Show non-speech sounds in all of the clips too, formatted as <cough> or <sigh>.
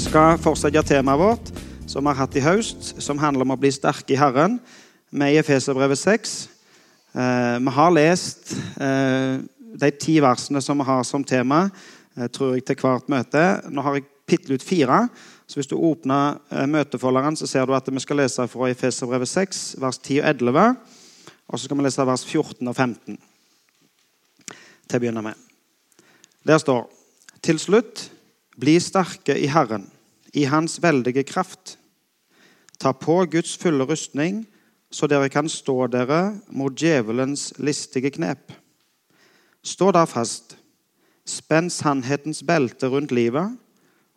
Vi skal fortsette temaet vårt som vi har hatt i høst, som handler om å bli sterke i Herren, med Efeserbrevet 6. Eh, vi har lest eh, de ti versene som vi har som tema, eh, tror jeg, til hvert møte. Nå har jeg pittet ut fire. Så hvis du åpner møtefolderen, så ser du at vi skal lese fra Efeserbrevet 6, vers 10 og 11. Og så skal vi lese vers 14 og 15 til å begynne med. Der står Til slutt, bli sterke i Herren, i Hans veldige kraft. Ta på Guds fulle rustning, så dere kan stå dere mot djevelens listige knep. Stå da fast, spenn sannhetens belte rundt livet,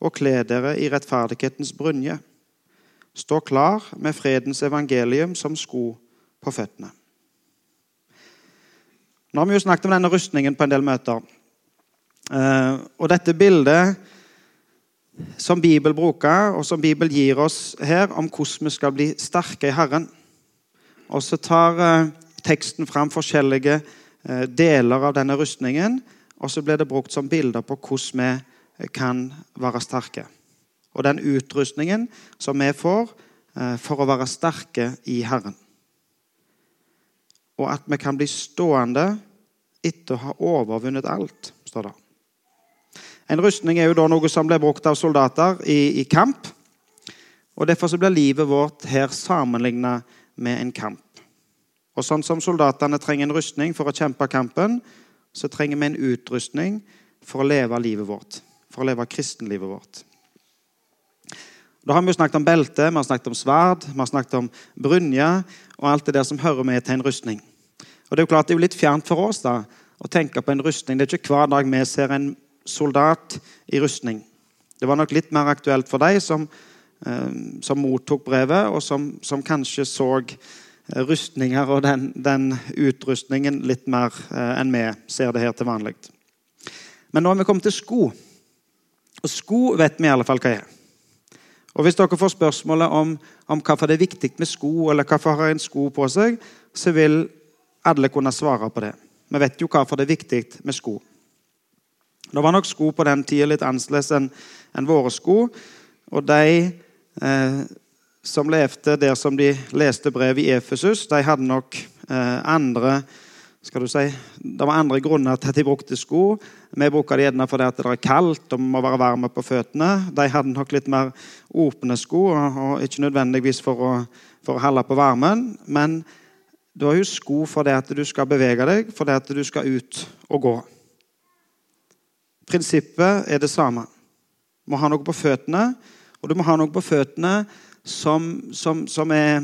og kle dere i rettferdighetens brynje. Stå klar med fredens evangelium som sko på føttene. Nå har vi jo snakket om denne rustningen på en del møter. Eh, og dette bildet som Bibelen bruker, og som Bibelen gir oss her, om hvordan vi skal bli sterke i Herren. Og så tar eh, teksten fram forskjellige eh, deler av denne rustningen, og så blir det brukt som bilder på hvordan vi kan være sterke. Og den utrustningen som vi får for å være sterke i Herren. Og at vi kan bli stående etter å ha overvunnet alt, står det. En rustning er jo da noe som blir brukt av soldater i, i kamp. og Derfor så blir livet vårt her sammenligna med en kamp. Og Sånn som soldatene trenger en rustning for å kjempe kampen, så trenger vi en utrustning for å leve livet vårt. For å leve kristenlivet vårt. Da har Vi jo snakket om belte, vi har snakket om sverd, vi har snakket om brynje og alt det der som hører med til en rustning. Og Det er jo klart det er jo litt fjernt for oss da, å tenke på en rustning. Det er ikke hver dag vi ser en soldat i rustning. Det var nok litt mer aktuelt for deg som, eh, som mottok brevet, og som, som, kanskje så eh, rustninger og den, den utrustningen litt mer eh, enn vi ser det her til vanlig. Men nå har vi kommet til sko. Og sko vet vi i alle fall hva er. Og Hvis dere får spørsmålet om, om hvorfor det er viktig med sko, eller hvorfor har en sko på seg, så vil alle kunne svare på det. Vi vet jo hvorfor det er viktig med sko. Det var nok sko på den tida litt annerledes enn en våre sko. Og de eh, som levde der som de leste brev i Efesus, de hadde nok eh, andre skal du si, Det var andre grunner til at de brukte sko. Vi bruker det gjerne fordi det er kaldt og må være varme på føttene. De hadde nok litt mer åpne sko, og ikke nødvendigvis for å, for å holde på varmen. Men du har jo sko for at du skal bevege deg, for at du skal ut og gå. Prinsippet er det samme. Du må ha noe på føttene, og du må ha noe på føttene som, som, som er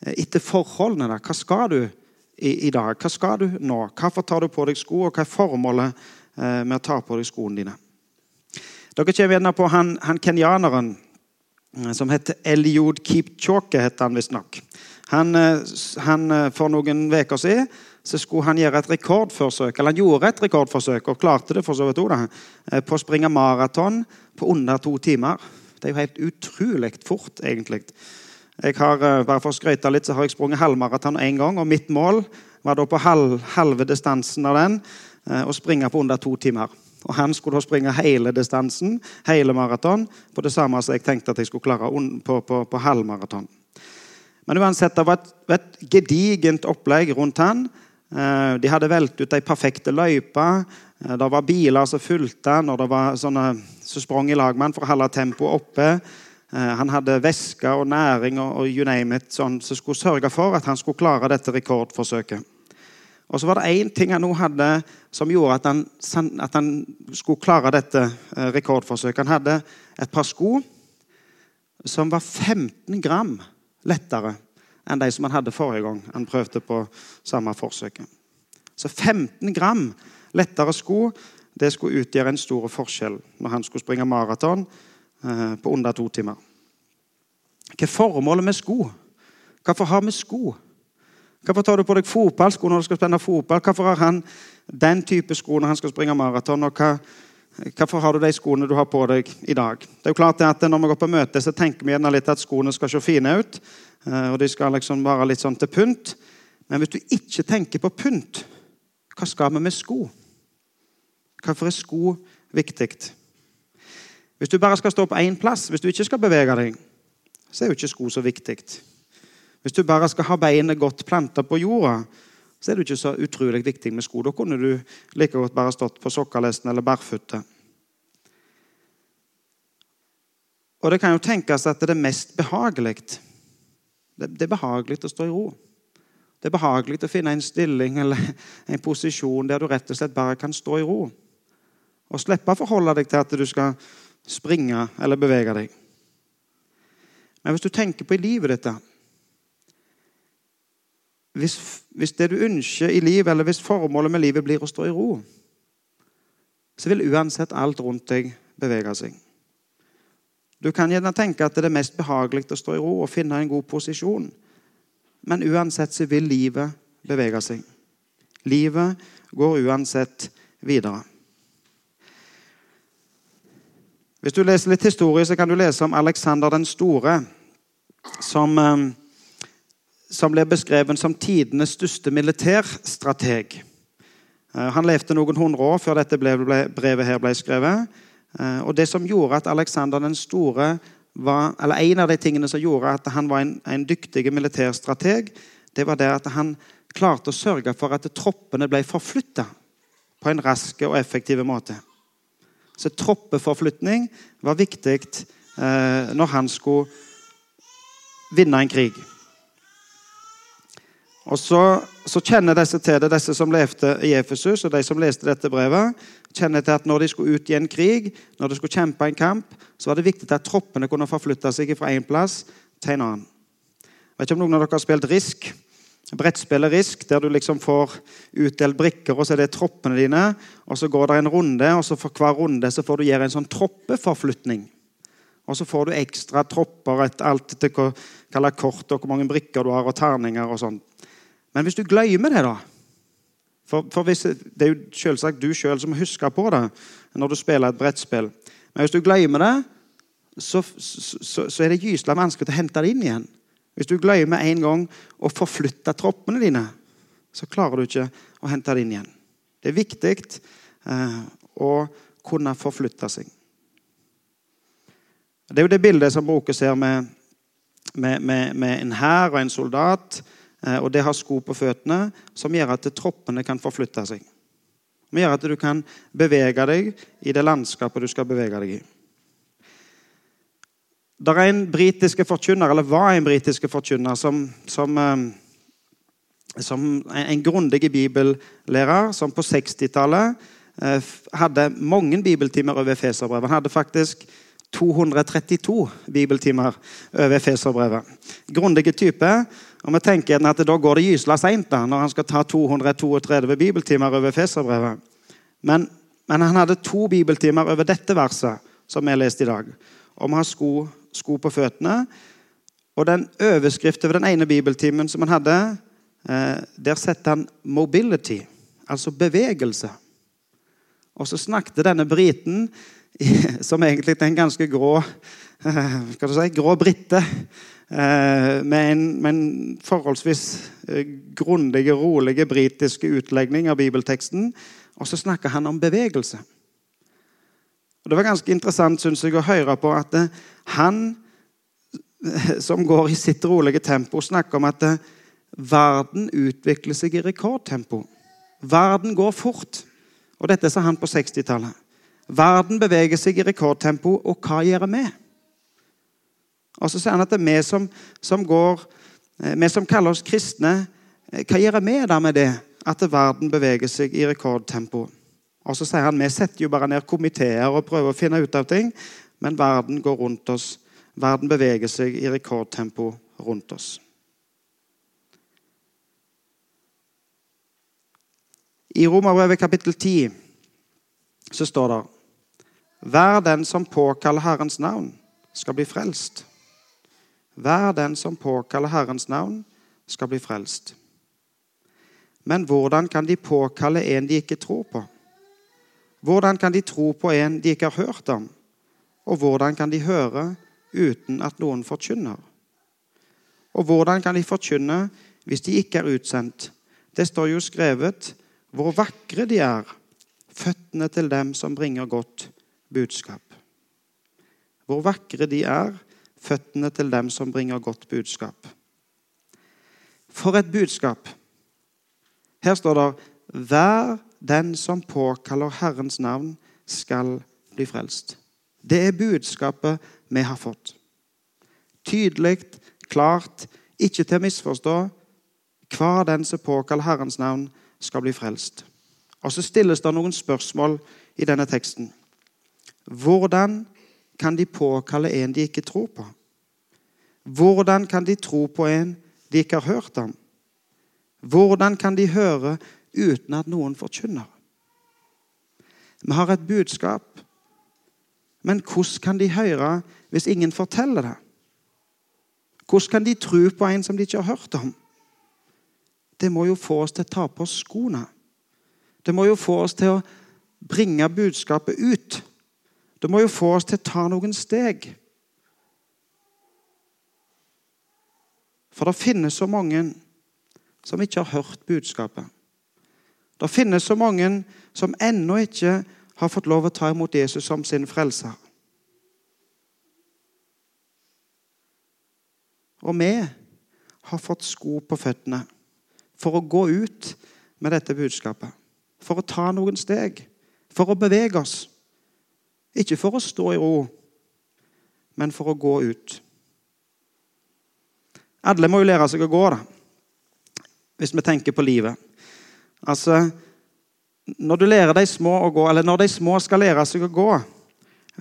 etter forholdene. Der. Hva skal du i, i, dag? Hva skal du nå? Hvorfor tar du på deg sko, og hva er formålet eh, med å ta på deg skoene dine? Dere kommer gjerne på han, han kenyaneren eh, som heter Eliud Kipchoke, heter han visstnok. Han, eh, han, eh, for noen uker siden så skulle han gjøre et rekordforsøk eller han gjorde et rekordforsøk og klarte det for så vidt også, da, på å springe maraton på under to timer. Det er jo helt utrolig fort, egentlig. Jeg har, eh, bare for å skryte litt, så har jeg sprunget halvmaraton én gang, og mitt mål var da på halv, halve distansen av den eh, å springe på under to timer. Og Han skulle da springe hele distansen, hele maraton, på det samme som jeg tenkte at jeg skulle klare på, på, på halvmaraton. Men uansett, det var et, et gedigent opplegg rundt han. Eh, de hadde velt ut de perfekte løyper. Eh, det var biler som fulgte og det var sånne som sprang i lag med han for å holde tempoet oppe. Eh, han hadde væske og næring og, you name it, sånn, som skulle sørge for at han skulle klare dette rekordforsøket. Og så var det én ting han nå hadde som gjorde at han, at han skulle klare dette rekordforsøket. Han hadde et par sko som var 15 gram lettere enn de som han hadde forrige gang han prøvde på samme forsøket. Så 15 gram lettere sko det skulle utgjøre en stor forskjell når han skulle springe maraton eh, på under to timer. Hva er formålet med sko? Hvorfor har vi sko? Hvorfor tar du på deg fotballsko når du skal spenne fotball? Hvorfor har han den type sko når han skal springe maraton? Og hva, hvorfor har du de skoene du har på deg i dag? Det er jo klart at Når vi går på møte, så tenker vi gjerne litt at skoene skal se fine ut. Eh, og de skal liksom være litt sånn til pynt. Men hvis du ikke tenker på pynt, hva skal vi med sko? Hvorfor er sko viktig? Hvis du bare skal stå på én plass, hvis du ikke skal bevege deg, så er jo ikke sko så viktig. Hvis du bare skal ha beinet godt planta på jorda, så er det ikke så utrolig viktig med sko. Da kunne du like godt bare stått på sokkelesten eller barføtte. Og det kan jo tenkes at det er mest behagelig. Det er behagelig å stå i ro. Det er behagelig å finne en stilling eller en posisjon der du rett og slett bare kan stå i ro. Og slippe å forholde deg til at du skal springe eller bevege deg. Men hvis du tenker på i livet ditt hvis, hvis, det du ønsker i livet, eller hvis formålet med livet blir å stå i ro, så vil uansett alt rundt deg bevege seg. Du kan gjerne tenke at det er mest behagelig å stå i ro og finne en god posisjon. Men uansett så vil livet bevege seg. Livet går uansett videre. Hvis du leser litt historie, så kan du lese om Aleksander den store, som, eh, som ble beskrevet som tidenes største militærstrateg. Eh, han levde noen hundre år før dette brevet her ble skrevet. Eh, og det som gjorde at Alexander den store var, eller En av de tingene som gjorde at han var en, en dyktig militærstrateg, det var det at han klarte å sørge for at troppene ble forflytta på en rask og effektiv måte. Så troppeforflytning var viktig eh, når han skulle vinne en krig. Og så, så, kjenner disse til det, disse som levde i Efesus, og de som leste dette brevet, kjenner til at når de skulle ut i en krig, når de skulle kjempe en kamp, så var det viktig at troppene kunne forflytte seg fra en plass til en annen. Jeg vet ikke om noen av dere har spilt Risk. Brettspillet Risk, der du liksom får utdelt brikker, og så er det troppene dine. og Så går det en runde, og så for hver runde så får du gjøre en sånn troppeforflytning. Og så får du ekstra tropper et, alt etter hva kort og hvor mange brikker du har, og terninger og sånn. Men hvis du glemmer det, da For, for hvis, Det er jo selvsagt du sjøl som husker på det når du spiller et brettspill. Men hvis du glemmer det, så, så, så er det gyselig vanskelig å hente det inn igjen. Hvis du glemmer en gang å forflytte troppene dine, så klarer du ikke å hente det inn igjen. Det er viktig eh, å kunne forflytte seg. Det er jo det bildet som brukes her med, med, med, med en hær og en soldat. Eh, og det har sko på føttene som gjør at troppene kan forflytte seg. Som gjør at du kan bevege deg i det landskapet du skal bevege deg i. Det er en britiske forkynner, eller var en britiske forkynner som, som, eh, som en grundig bibellærer som på 60-tallet eh, hadde mange bibeltimer over Feserbrevet. Han hadde faktisk 232 bibeltimer over Feserbrevet. Grundige type. Og vi tenker at Da går det gysla seint når han skal ta 232 bibeltimer over Feserbrevet. Men, men, han hadde to bibeltimer over dette verset som vi har lest i dag. Om å ha sko, sko, på føttene. Og den overskriften over den ene bibeltimen som han hadde, eh, der setter han 'mobility', altså bevegelse. Og så snakket denne briten som egentlig er en ganske grå <laughs> eh, si, grå brite. Eh, med en, med en forholdsvis eh, grundig, rolig britisk utlegning av bibelteksten. Og så snakker han om bevegelse. Og Det var ganske interessant synes jeg, å høre på at eh, han, som går i sitt rolige tempo, snakker om at verden utvikler seg i rekordtempo. Verden går fort. Og dette sa han på 60-tallet. Verden beveger seg i rekordtempo, og hva gjør vi? Og så sier han at det er vi som, som går eh, Vi som kaller oss kristne, eh, hva gjør vi da med det? At verden beveger seg i rekordtempo. Og så sier han vi setter jo bare ned komiteer og prøver å finne ut av ting, men verden går rundt oss. Verden beveger seg i rekordtempo rundt oss. I Romerbrevet kapittel 10 så står det Vær den som påkaller Herrens navn, skal bli frelst. Hver den som påkaller Herrens navn, skal bli frelst. Men hvordan kan de påkalle en de ikke tror på? Hvordan kan de tro på en de ikke har hørt om? Og hvordan kan de høre uten at noen forkynner? Og hvordan kan de forkynne hvis de ikke er utsendt? Det står jo skrevet hvor vakre de er, føttene til dem som bringer godt budskap. Hvor vakre de er, føttene til dem som bringer godt budskap. For et budskap! Her står det Hver den som påkaller Herrens navn, skal bli frelst. Det er budskapet vi har fått. Tydelig, klart, ikke til å misforstå. Hver den som påkaller Herrens navn, skal bli frelst. Og så stilles det noen spørsmål i denne teksten. Hvordan kan de påkalle en de ikke tror på? Hvordan kan de tro på en de ikke har hørt om? Hvordan kan de høre uten at noen forkynner? Vi har et budskap, men hvordan kan de høre hvis ingen forteller det? Hvordan kan de tro på en som de ikke har hørt om? Det må jo få oss til å ta på oss skoene. Det må jo få oss til å bringe budskapet ut. Det må jo få oss til å ta noen steg. For det finnes så mange som ikke har hørt budskapet. Det finnes så mange som ennå ikke har fått lov å ta imot Jesus som sin frelser. Og vi har fått sko på føttene for å gå ut med dette budskapet. For å ta noen steg. For å bevege oss. Ikke for å stå i ro, men for å gå ut. Alle må jo lære seg å gå, da. hvis vi tenker på livet. Altså, Når du lærer de små å gå, eller når de små skal lære seg å gå,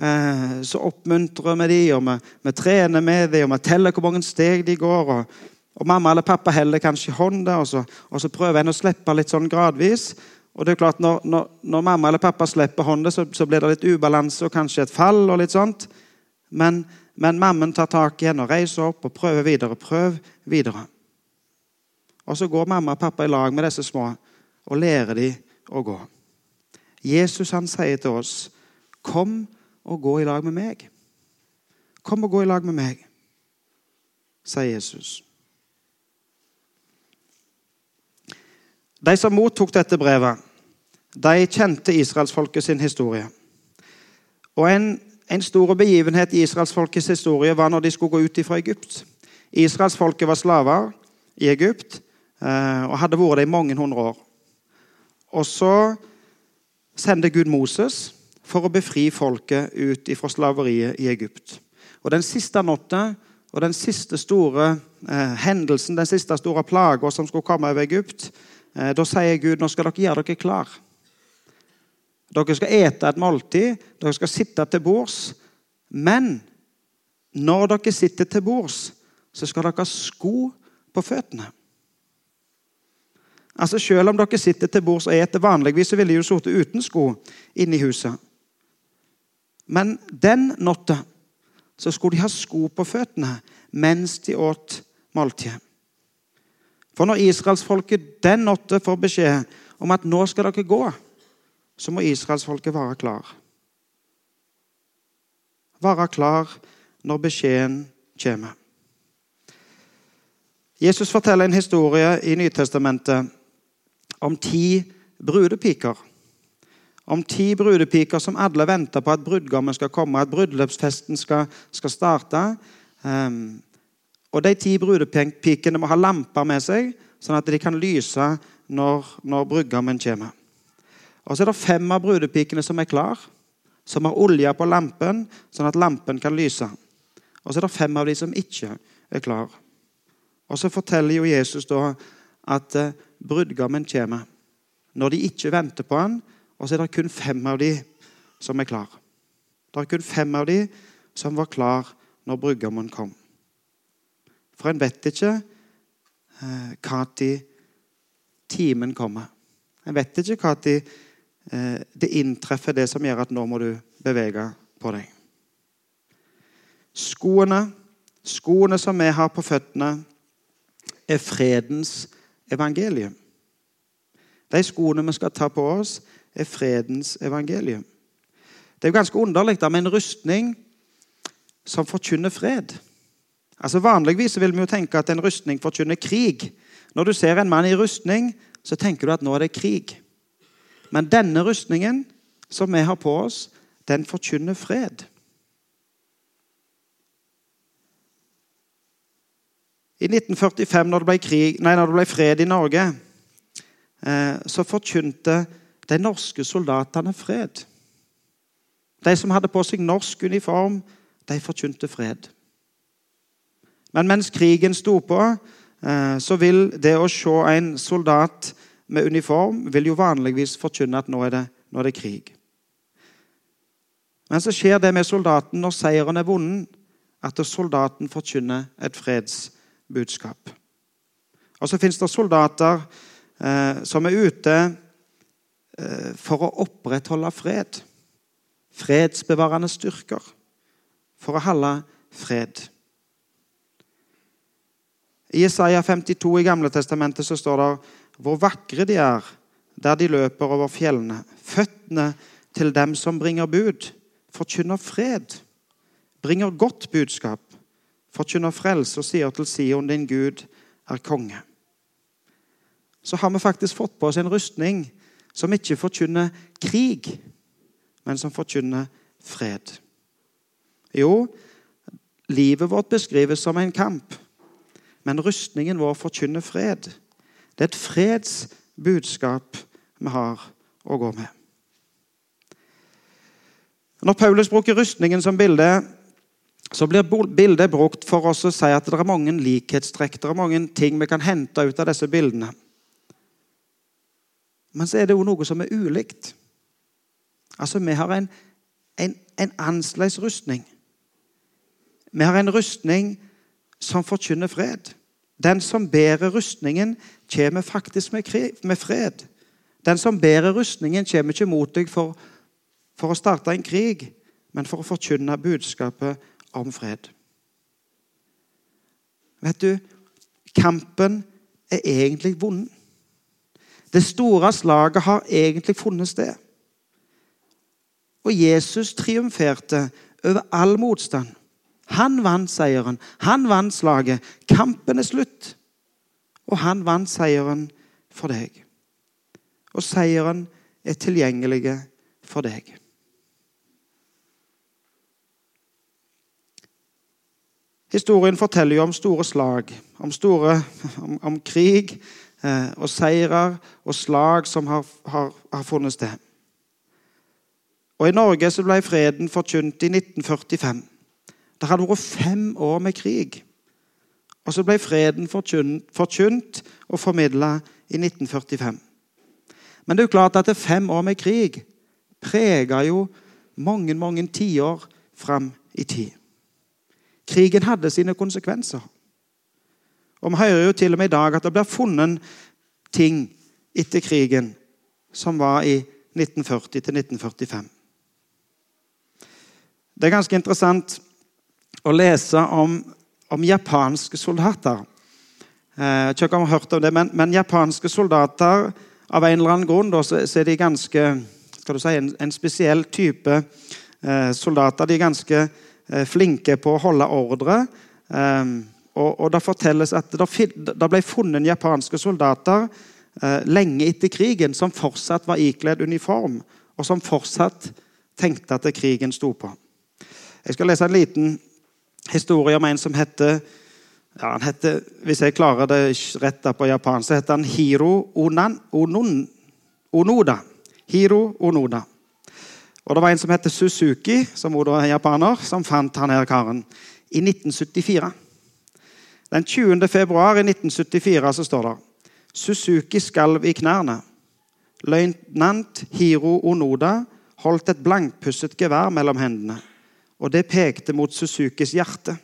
eh, så oppmuntrer vi dem, og vi, vi, trener med dem, og vi teller hvor mange steg de går. og, og Mamma eller pappa heller kanskje hånda, og så, og så prøver en å slippe litt sånn gradvis. Og det er klart, Når, når, når mamma eller pappa slipper hånda, så, så, blir det litt ubalanse og kanskje et fall. og litt sånt. Men, men mammen tar tak igjen og reiser opp og prøver videre. Prøv videre. Og så går mamma og pappa i lag med disse små og lærer de å gå. Jesus han sier til oss, 'Kom og gå i lag med meg'. Kom og gå i lag med meg, sier Jesus. De som mottok dette brevet, de kjente israelsfolket sin historie. Og en, en stor begivenhet i israelsfolkets historie var når de skulle gå ut fra Egypt. Israelsfolket var slaver i Egypt eh, og hadde vært det i mange hundre år. Og så sendte Gud Moses for å befri folket ut fra slaveriet i Egypt. Og Den siste natta og den siste store eh, hendelsen, den siste store plaga som skulle komme over Egypt, da sier Gud nå skal dere gjøre dere klar. Dere skal ete et måltid, dere skal sitte til bords. Men når dere sitter til bords, så skal dere ha sko på føttene. Altså Selv om dere sitter til bords og eter vanligvis, så ville de jo sittet uten sko inne i huset. Men den natta så skulle de ha sko på føttene mens de åt måltidet. For når israelsfolket den natta får beskjed om at nå skal dere gå så må israelsfolket være klar. Være klar når beskjeden kommer. Jesus forteller en historie i Nytestamentet om ti brudepiker. Om ti brudepiker som alle venter på at brudgommen skal komme, at bryllupsfesten skal, skal starte. Um, og De ti brudepikene må ha lamper med seg, sånn at de kan lyse når, når brudgommen kommer. Og så er det fem av brudepikene som er klar, som har olje på lampen, sånn at lampen kan lyse. Og så er det fem av de som ikke er klar. Og så forteller jo Jesus da at eh, brudgommen kommer når de ikke venter på han, og så er det kun fem av de som er klar. Det er kun fem av de som var klar når brudgommen kom. For en vet ikke eh, timen kommer. En vet ikke når Eh, det inntreffer det som gjør at nå må du bevege på deg. Skoene, skoene som vi har på føttene, er fredens evangelium. De skoene vi skal ta på oss, er fredens evangelium. Det er jo ganske underlig da, med en rustning som forkynner fred. Altså Vanligvis vil vi jo tenke at en rustning forkynner krig. Når du ser en mann i rustning, så tenker du at nå er det krig. Men denne rustningen som vi har på oss, den forkynner fred. I 1945, når det ble, krig, nei, når det ble fred i Norge, eh, så forkynte de norske soldatene fred. De som hadde på seg norsk uniform, de forkynte fred. Men mens krigen sto på, eh, så vil det å se en soldat med uniform vil jo vanligvis forkynne at nå er det, nå er det krig. Men så skjer det med soldaten når seieren er vunnet, at soldaten forkynner et fredsbudskap. Og så fins det soldater eh, som er ute eh, for å opprettholde fred. Fredsbevarende styrker. For å holde fred. I Isaiah 52 i Gamle Testamentet så står det hvor vakre de er der de løper over fjellene. Føttene til dem som bringer bud, forkynner fred. Bringer godt budskap, forkynner frelse og sier til Sion, din Gud er konge. Så har vi faktisk fått på oss en rustning som ikke forkynner krig, men som forkynner fred. Jo, livet vårt beskrives som en kamp, men rustningen vår forkynner fred. Det er et fredsbudskap vi har å gå med. Når Paulus bruker rustningen som bilde, så blir bildet brukt for oss å si at det er mange likhetstrekk, det er mange ting vi kan hente ut av disse bildene. Men så er det jo noe som er ulikt. Altså, Vi har en, en, en annerledes rustning. Vi har en rustning som forkynner fred. Den som bærer rustningen, kommer faktisk med fred. Den som bærer rustningen, kommer ikke mot deg for, for å starte en krig, men for å forkynne budskapet om fred. Vet du, kampen er egentlig vond. Det store slaget har egentlig funnet sted. Og Jesus triumferte over all motstand. Han vant seieren. Han vant slaget. Kampen er slutt. Og han vant seieren for deg. Og seieren er tilgjengelig for deg. Historien forteller jo om store slag, om, store, om, om krig eh, og seirer og slag som har, har, har, funnet sted. Og I Norge ble freden forkynt i 1945. Det hadde vært fem år med krig. Og så ble freden forkynt og formidla i 1945. Men det er jo klart at det fem år med krig prega jo mange, mange tiår fram i tid. Krigen hadde sine konsekvenser. Og Vi hører jo til og med i dag at det blir funnet ting etter krigen som var i 1940 til 1945. Det er ganske interessant å lese om, om japanske soldater. Jeg vet ikke om jeg har hørt om det, men, men, japanske soldater av en eller annen grunn da, så, så, er de ganske skal du si, en, en spesiell type eh, soldater. De er ganske eh, flinke på å holde ordre. Eh, og, og, Det fortelles at det ble funnet japanske soldater eh, lenge etter krigen som fortsatt var ikledd uniform, og som fortsatt tenkte at krigen sto på. Jeg skal lese en liten historie om en som heter ja, han heter, Hvis jeg klarer det rett på japansk, så heter han Hiro Onan, Onon, Onoda. Hiro Onoda. Og Det var en som heter Suzuki, som er japaner, som fant han her karen i 1974. Den 20. februar i 1974 så står det Suzuki skalv i knærne. Løytnant Hiro Onoda holdt et blankpusset gevær mellom hendene og det pekte mot Suzukis hjerte.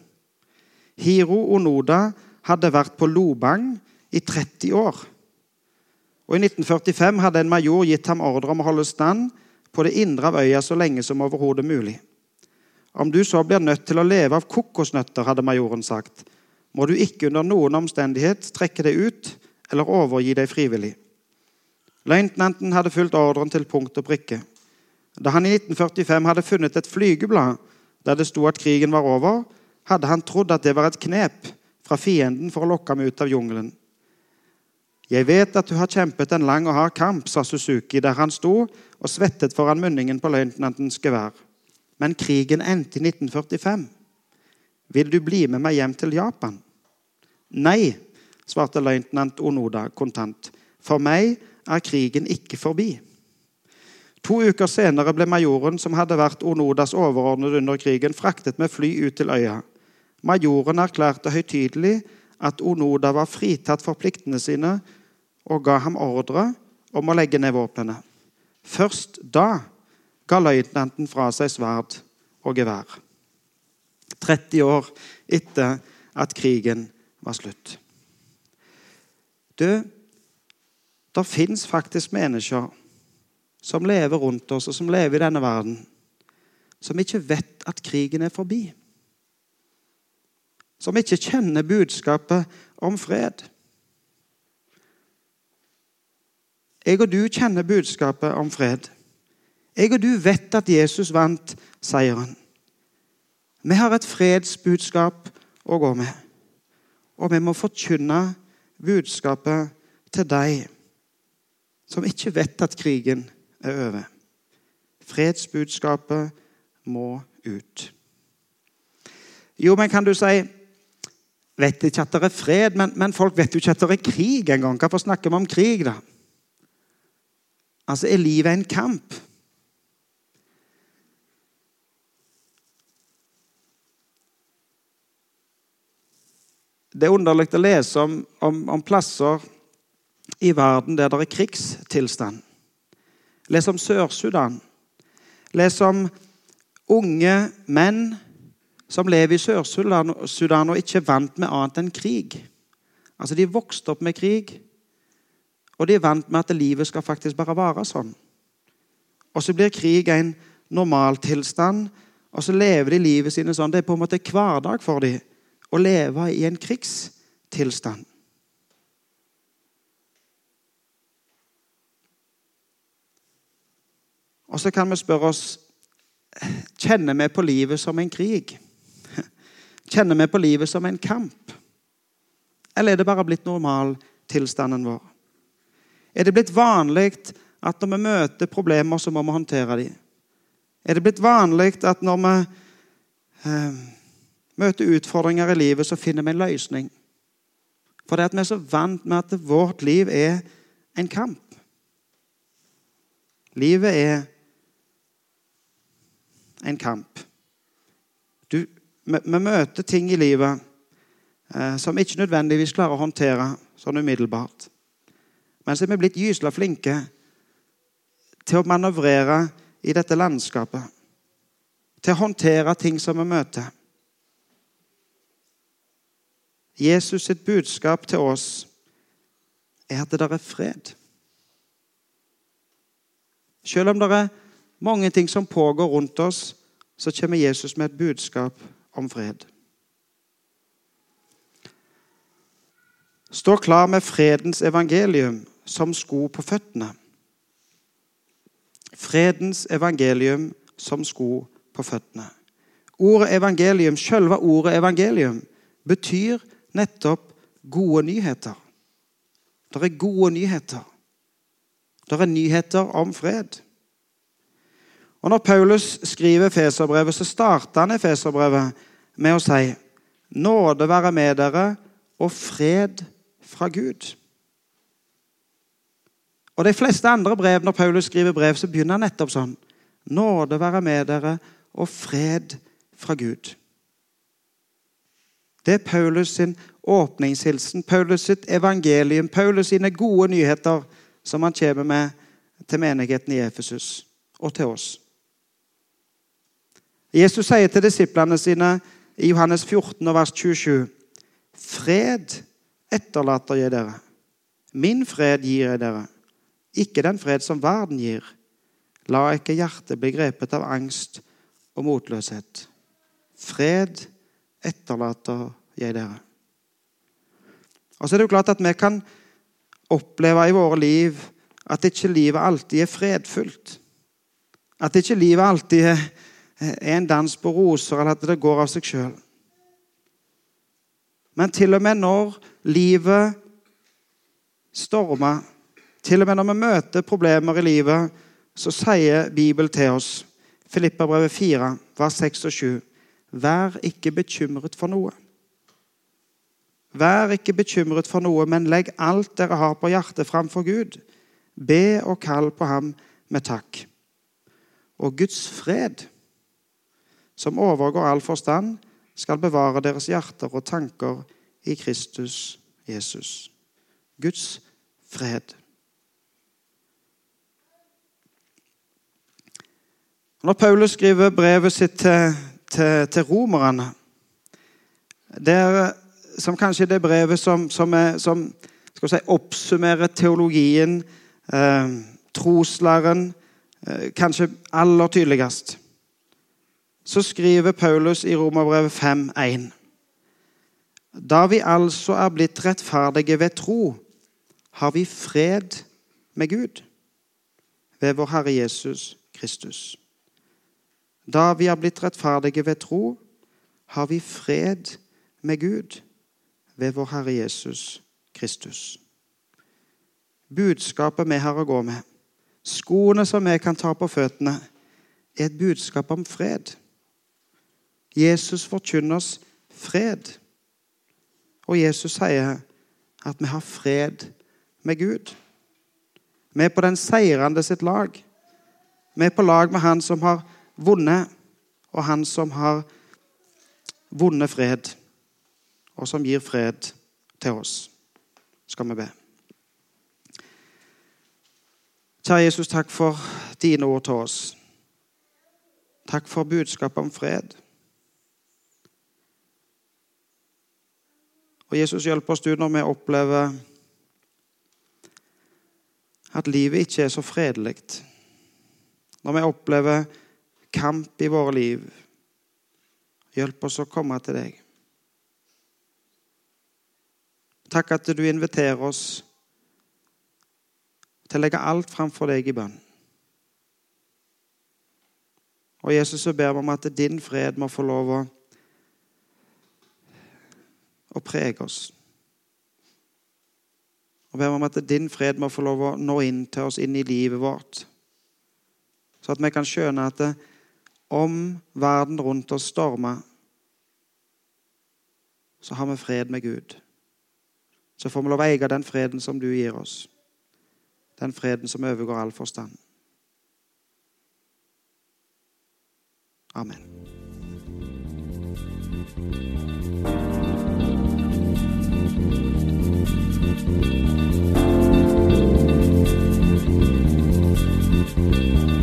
Hiro Onoda hadde vært på Lobang i 30 år. Og I 1945 hadde en major gitt ham ordre om å holde stand på det indre av øya så lenge som overhodet mulig. Om du så blir nødt til å leve av kokosnøtter, hadde majoren sagt, må du ikke under noen omstendighet trekke deg ut eller overgi deg frivillig. Løytnanten hadde fulgt ordren til punkt og prikke. Da han i 1945 hadde funnet et flygeblad der det sto at krigen var over, hadde han trodd at det var et knep fra fienden for å lokke ham ut av jungelen. Jeg vet at du har kjempet en lang og hard kamp, sa Suzuki der han sto og svettet foran munningen på løytnantens gevær. Men krigen endte i 1945. Vil du bli med meg hjem til Japan? Nei, svarte løytnant Onoda kontant. For meg er krigen ikke forbi. To uker senere ble majoren, som hadde vært Onodas overordnede under krigen, fraktet med fly ut til øya. Majoren erklærte høytidelig at Onoda var fritatt for pliktene sine, og ga ham ordre om å legge ned våpnene. Først da ga løytnanten fra seg sverd og gevær. 30 år etter at krigen var slutt. Du, det fins faktisk mennesker som lever rundt oss, og som lever i denne verden, som ikke vet at krigen er forbi. Som ikke kjenner budskapet om fred. Jeg og du kjenner budskapet om fred. Jeg og du vet at Jesus vant seieren. Vi har et fredsbudskap å gå med. Og vi må forkynne budskapet til deg som ikke vet at krigen er over. Fredsbudskapet må ut. Jo, men kan du si Vet ikke at det er fred, men, men folk vet jo ikke at det er krig engang. Hvorfor snakker vi om krig, da? Altså, er livet en kamp? Det er underlig å lese om, om, om, plasser i verden der det er krigstilstand. Les om Sør-Sudan. Les om unge menn som lever i Sør-Sudan og ikke er vant med annet enn krig. Altså, De vokste opp med krig, og de er vant med at livet skal faktisk bare være sånn. Og så blir krig en normaltilstand, og så lever de livet sine sånn. Det er på en måte hverdag for dem å leve i en krigstilstand. Og så kan vi spørre oss kjenner vi på livet som en krig. Kjenner vi på livet som en kamp? Eller er det bare blitt normaltilstanden vår? Er det blitt vanlig at når vi møter problemer, så må vi håndtere dem? Er det blitt vanlig at når vi eh, møter utfordringer i livet, så finner vi en løsning? For det at vi er så vant med at vårt liv er en kamp. Livet er en kamp. Du, vi, vi, møter ting i livet eh, som ikke nødvendigvis klarer å håndtere sånn umiddelbart. Men så er vi blitt gysla flinke til å manøvrere i dette landskapet. Til å håndtere ting som vi møter. Jesus sitt budskap til oss er at det der er fred. Selv om det er mange ting som pågår rundt oss, så kommer Jesus med et budskap om fred. Stå klar med fredens evangelium som sko på føttene. Fredens evangelium som sko på føttene. Ordet evangelium, selve ordet evangelium, betyr nettopp gode nyheter. Det er gode nyheter. Det er nyheter om fred. Og Når Paulus skriver Feserbrevet, så starter han Feserbrevet med å si Nåde være med dere og fred fra Gud. Og De fleste andre brev, når Paulus skriver brev, så begynner han nettopp sånn. Nåde være med dere og fred fra Gud. Det er Paulus sin åpningshilsen, Paulus sitt evangelium, Paulus sine gode nyheter som han kommer med til menigheten i Efesus og til oss. Jesus sier til disiplene sine i Johannes 14, vers 27.: Fred etterlater jeg dere. Min fred gir jeg dere ikke den fred som verden gir. La ikke hjertet bli grepet av angst og motløshet. Fred etterlater jeg dere. Og så er det jo klart at Vi kan oppleve i våre liv at ikke livet alltid er fredfullt. At ikke livet alltid er en dans på roser, eller at det går av seg sjøl. Men til og med når livet stormer til og med når vi møter problemer i livet, så sier Bibelen til oss, Filippabrevet 4, vers 6 og 7, Vær ikke bekymret for noe. Vær ikke bekymret for noe, men legg alt dere har på hjertet, framfor Gud. Be og kall på ham med takk. Og Guds fred, som overgår all forstand, skal bevare deres hjerter og tanker i Kristus Jesus. Guds fred. Når Paulus skriver brevet sitt til, til, til romerne det er, som kanskje det brevet som, som, er, som si, oppsummerer teologien, eh, troslæren, eh, kanskje aller tydeligst, så skriver Paulus i Romerbrevet 5,1.: Da vi altså er blitt rettferdige ved tro, har vi fred med Gud ved vår Herre Jesus Kristus. Da vi er blitt rettferdige ved tro, har vi fred med Gud ved vår Herre Jesus Kristus. Budskapet vi har å gå med, skoene som vi kan ta på føttene, er et budskap om fred. Jesus forkynner oss fred. Og Jesus sier at vi har fred med Gud. Vi er på den seirende sitt lag. Vi er på lag med han som har vunnet, og han som har vunnet fred, og som gir fred til oss. Skal vi be. Kjære Jesus, takk for dine ord til oss. Takk for budskapet om fred. Og Jesus, hjelp oss du når vi opplever at livet ikke er så fredelig. Når vi opplever kamp i våre liv. Hjelp oss å komme til deg. Takk at du inviterer oss til å legge alt framfor deg i bønn. Og Jesus, så ber vi om at din fred må få lov å, å prege oss. Og ber om at din fred må få lov å nå inn til oss, inn i livet vårt. Så at vi kan skjønne at om verden rundt oss stormer, så har vi fred med Gud. Så får vi lov å eie den freden som du gir oss. Den freden som overgår all forstand. Amen. Thank you.